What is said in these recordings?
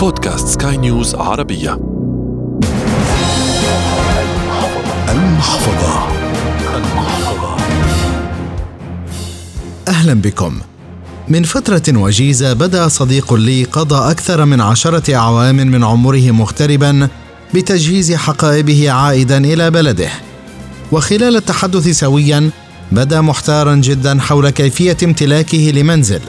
بودكاست سكاي نيوز عربية. المحفظة. المحفظة أهلا بكم. من فترة وجيزة بدأ صديق لي قضى أكثر من عشرة أعوام من عمره مغتربا بتجهيز حقائبه عائدا إلى بلده. وخلال التحدث سويا بدا محتارا جدا حول كيفية امتلاكه لمنزل.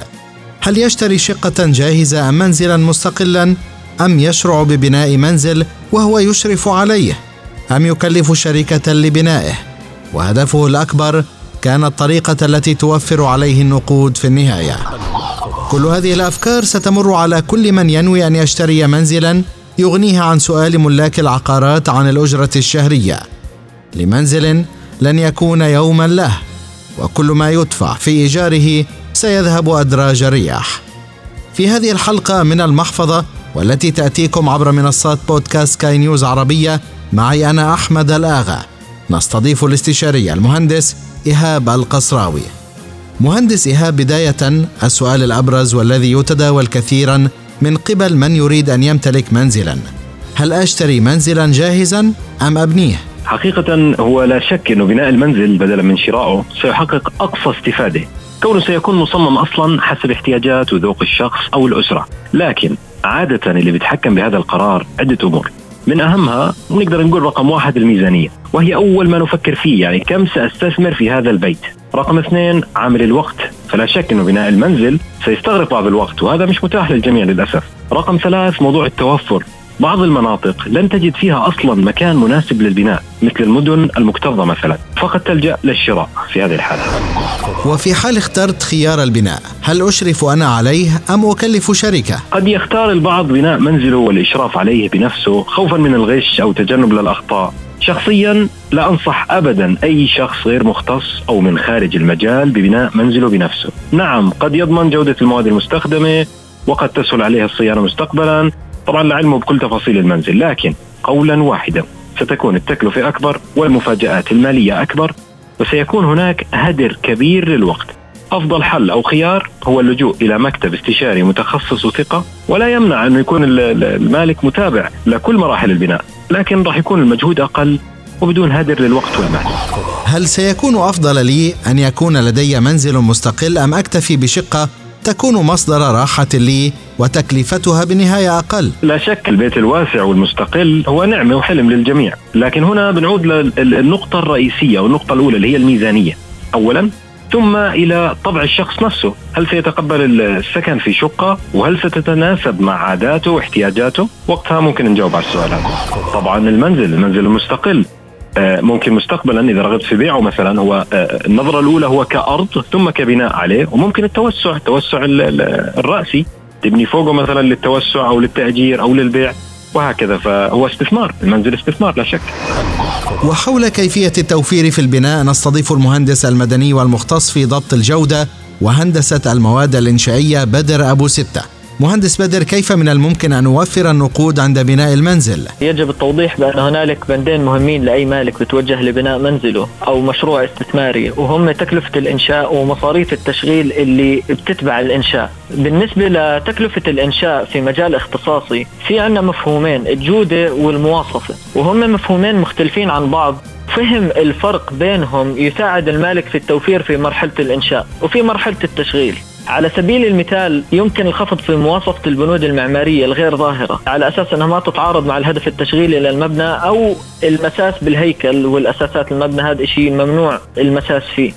هل يشتري شقة جاهزة أم منزلا مستقلا؟ أم يشرع ببناء منزل وهو يشرف عليه؟ أم يكلف شركة لبنائه؟ وهدفه الأكبر كان الطريقة التي توفر عليه النقود في النهاية. كل هذه الأفكار ستمر على كل من ينوي أن يشتري منزلا يغنيه عن سؤال ملاك العقارات عن الأجرة الشهرية. لمنزل لن يكون يوما له وكل ما يدفع في إيجاره سيذهب أدراج الرياح في هذه الحلقة من المحفظة والتي تأتيكم عبر منصات بودكاست كاي نيوز عربية معي أنا أحمد الآغا. نستضيف الاستشاري المهندس إيهاب القصراوي. مهندس إيهاب بداية السؤال الأبرز والذي يتداول كثيرا من قبل من يريد أن يمتلك منزلا. هل أشتري منزلا جاهزا أم أبنيه؟ حقيقة هو لا شك أنه بناء المنزل بدلا من شرائه سيحقق أقصى استفادة. كونه سيكون مصمم أصلا حسب احتياجات وذوق الشخص أو الأسرة. لكن عادة اللي بيتحكم بهذا القرار عدة أمور. من أهمها نقدر نقول رقم واحد الميزانية وهي أول ما نفكر فيه يعني كم سأستثمر في هذا البيت. رقم اثنين عامل الوقت. فلا شك أنه بناء المنزل سيستغرق بعض الوقت وهذا مش متاح للجميع للأسف. رقم ثلاث موضوع التوفر. بعض المناطق لن تجد فيها أصلا مكان مناسب للبناء مثل المدن المكتظه مثلا. فقد تلجأ للشراء في هذه الحالة. وفي حال اخترت خيار البناء، هل أشرف أنا عليه أم أكلف شركة؟ قد يختار البعض بناء منزله والإشراف عليه بنفسه خوفا من الغش أو تجنب للأخطاء. شخصيا لا أنصح ابدا أي شخص غير مختص أو من خارج المجال ببناء منزله بنفسه. نعم قد يضمن جودة المواد المستخدمة وقد تسهل عليها الصيانة مستقبلا طبعا لعلمه بكل تفاصيل المنزل لكن قولا واحدا ستكون التكلفة أكبر والمفاجآت المالية أكبر وسيكون هناك هدر كبير للوقت. أفضل حل أو خيار هو اللجوء إلى مكتب استشاري متخصص وثقة ولا يمنع أنه يكون المالك متابع لكل مراحل البناء لكن راح يكون المجهود أقل وبدون هدر للوقت والمال. هل سيكون أفضل لي أن يكون لدي منزل مستقل أم أكتفي بشقة تكون مصدر راحة لي وتكلفتها بالنهاية أقل لا شك البيت الواسع والمستقل هو نعمة وحلم للجميع لكن هنا بنعود للنقطة الرئيسية والنقطة الأولى اللي هي الميزانية أولا ثم إلى طبع الشخص نفسه، هل سيتقبل السكن في شقة؟ وهل ستتناسب مع عاداته واحتياجاته؟ وقتها ممكن نجاوب على السؤال هذا. طبعا المنزل، المنزل المستقل ممكن مستقبلا إذا رغبت في بيعه مثلا هو آه، النظرة الأولى هو كأرض ثم كبناء عليه وممكن التوسع التوسع الرأسي تبني فوقه مثلا للتوسع أو للتأجير أو للبيع وهكذا. فهو استثمار المنزل استثمار لا شك. وحول كيفية التوفير في البناء نستضيف المهندس المدني والمختص في ضبط الجودة وهندسة المواد الإنشائية بدر أبو ستة. مهندس بدر كيف من الممكن أن نوفر النقود عند بناء المنزل؟ يجب التوضيح بأن هنالك بندين مهمين لأي مالك بتوجه لبناء منزله أو مشروع استثماري وهم تكلفة الإنشاء ومصاريف التشغيل اللي بتتبع الإنشاء. بالنسبة لتكلفة الإنشاء في مجال اختصاصي في عندنا مفهومين الجودة والمواصفة وهم مفهومين مختلفين عن بعض. فهم الفرق بينهم يساعد المالك في التوفير في مرحلة الإنشاء وفي مرحلة التشغيل. على سبيل المثال يمكن الخفض في موافقة البنود المعمارية الغير ظاهرة على أساس أنها ما تتعارض مع الهدف التشغيلي للمبنى أو المساس بالهيكل والأساسات المبنى هذا شيء ممنوع المساس فيه.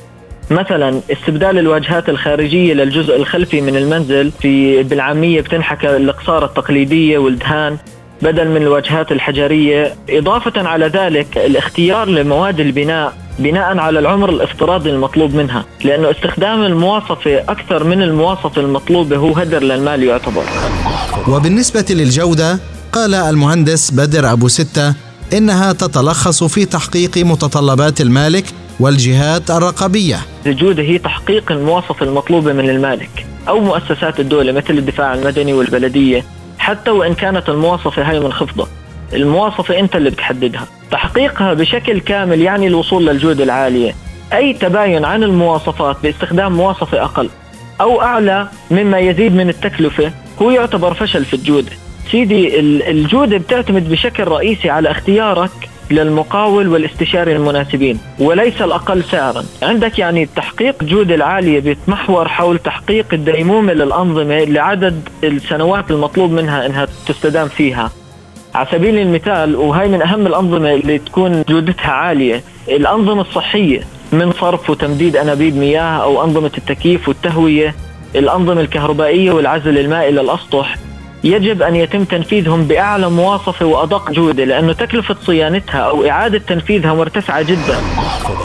مثلا استبدال الواجهات الخارجية للجزء الخلفي من المنزل في بالعامية بتنحكى الإقصار التقليدية والدهان بدل من الواجهات الحجرية إضافة على ذلك الاختيار لمواد البناء بناء على العمر الافتراضي المطلوب منها لأنه استخدام المواصفة أكثر من المواصفة المطلوبة هو هدر للمال يعتبر. وبالنسبة للجودة قال المهندس بدر أبو ستة إنها تتلخص في تحقيق متطلبات المالك والجهات الرقابية. الجودة هي تحقيق المواصفة المطلوبة من المالك أو مؤسسات الدولة مثل الدفاع المدني والبلدية حتى وإن كانت المواصفة هاي منخفضة. المواصفة أنت اللي بتحددها. تحقيقها بشكل كامل يعني الوصول للجودة العالية. أي تباين عن المواصفات باستخدام مواصفة أقل أو أعلى مما يزيد من التكلفة هو يعتبر فشل في الجودة سيدي الجودة بتعتمد بشكل رئيسي على اختيارك للمقاول والاستشاري المناسبين وليس الأقل سعرا. عندك يعني تحقيق الجودة العالية بيتمحور حول تحقيق الديمومة للأنظمة لعدد السنوات المطلوب منها أنها تستدام فيها. على سبيل المثال وهي من أهم الأنظمة اللي تكون جودتها عالية. الأنظمة الصحية من صرف وتمديد أنابيب مياه أو أنظمة التكييف والتهوية. الأنظمة الكهربائية والعزل المائي للأسطح. يجب أن يتم تنفيذهم بأعلى مواصفة وأدق جودة لأنه تكلفة صيانتها أو إعادة تنفيذها مرتفعة جدا.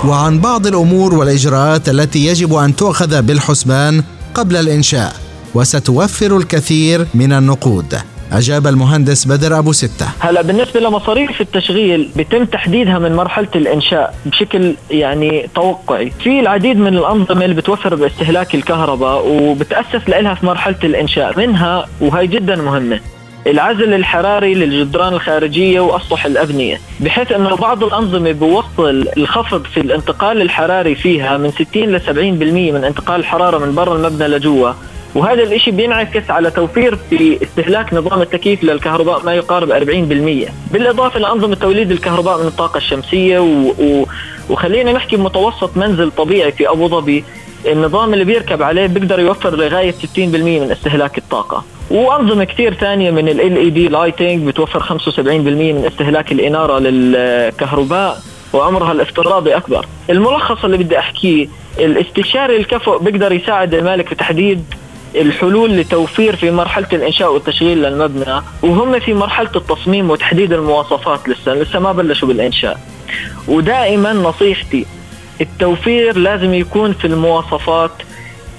وعن بعض الأمور والإجراءات التي يجب أن تؤخذ بالحسبان قبل الإنشاء وستوفر الكثير من النقود. أجاب المهندس بدر أبو ستة. هلا بالنسبة لمصاريف التشغيل بيتم تحديدها من مرحلة الإنشاء بشكل يعني توقعي. في العديد من الأنظمة اللي بتوفر باستهلاك الكهرباء وبتأسس لها في مرحلة الإنشاء منها وهي جدا مهمة العزل الحراري للجدران الخارجية وأسطح الأبنية. بحيث أنه بعض الأنظمة بوصل الخفض في الانتقال الحراري فيها من 60 ل 70% من انتقال الحرارة من برا المبنى لجوا وهذا الشيء بينعكس على توفير في استهلاك نظام التكييف للكهرباء ما يقارب 40% بالإضافة لأنظمة توليد الكهرباء من الطاقة الشمسية و... و... وخلينا نحكي متوسط منزل طبيعي في أبو ظبي النظام اللي بيركب عليه بيقدر يوفر لغاية 60% من استهلاك الطاقة. وأنظمة كثير ثانية من ال LED lighting بتوفر 75% من استهلاك الإنارة للكهرباء وعمرها الافتراضي أكبر. الملخص اللي بدي أحكيه الاستشاري الكفؤ بيقدر يساعد المالك في تحديد الحلول لتوفير في مرحلة الإنشاء والتشغيل للمبنى وهم في مرحلة التصميم وتحديد المواصفات لسه لسه ما بلشوا بالإنشاء. ودائما نصيحتي التوفير لازم يكون في المواصفات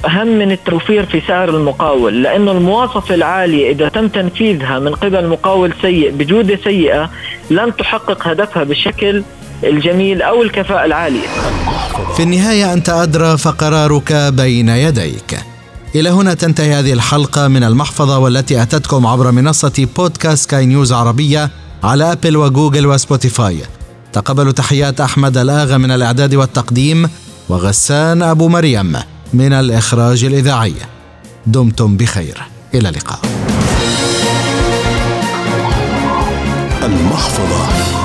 أهم من التوفير في سعر المقاول لأنه المواصفة العالية إذا تم تنفيذها من قبل مقاول سيء بجودة سيئة لن تحقق هدفها بالشكل الجميل أو الكفاءة العالية. في النهاية أنت أدرى فقرارك بين يديك. إلى هنا تنتهي هذه الحلقة من المحفظة والتي أتتكم عبر منصة بودكاست سكاي نيوز عربية على أبل وجوجل وسبوتيفاي. تقبلوا تحيات أحمد الآغا من الإعداد والتقديم وغسان أبو مريم من الإخراج الإذاعي. دمتم بخير. إلى اللقاء. المحفظة.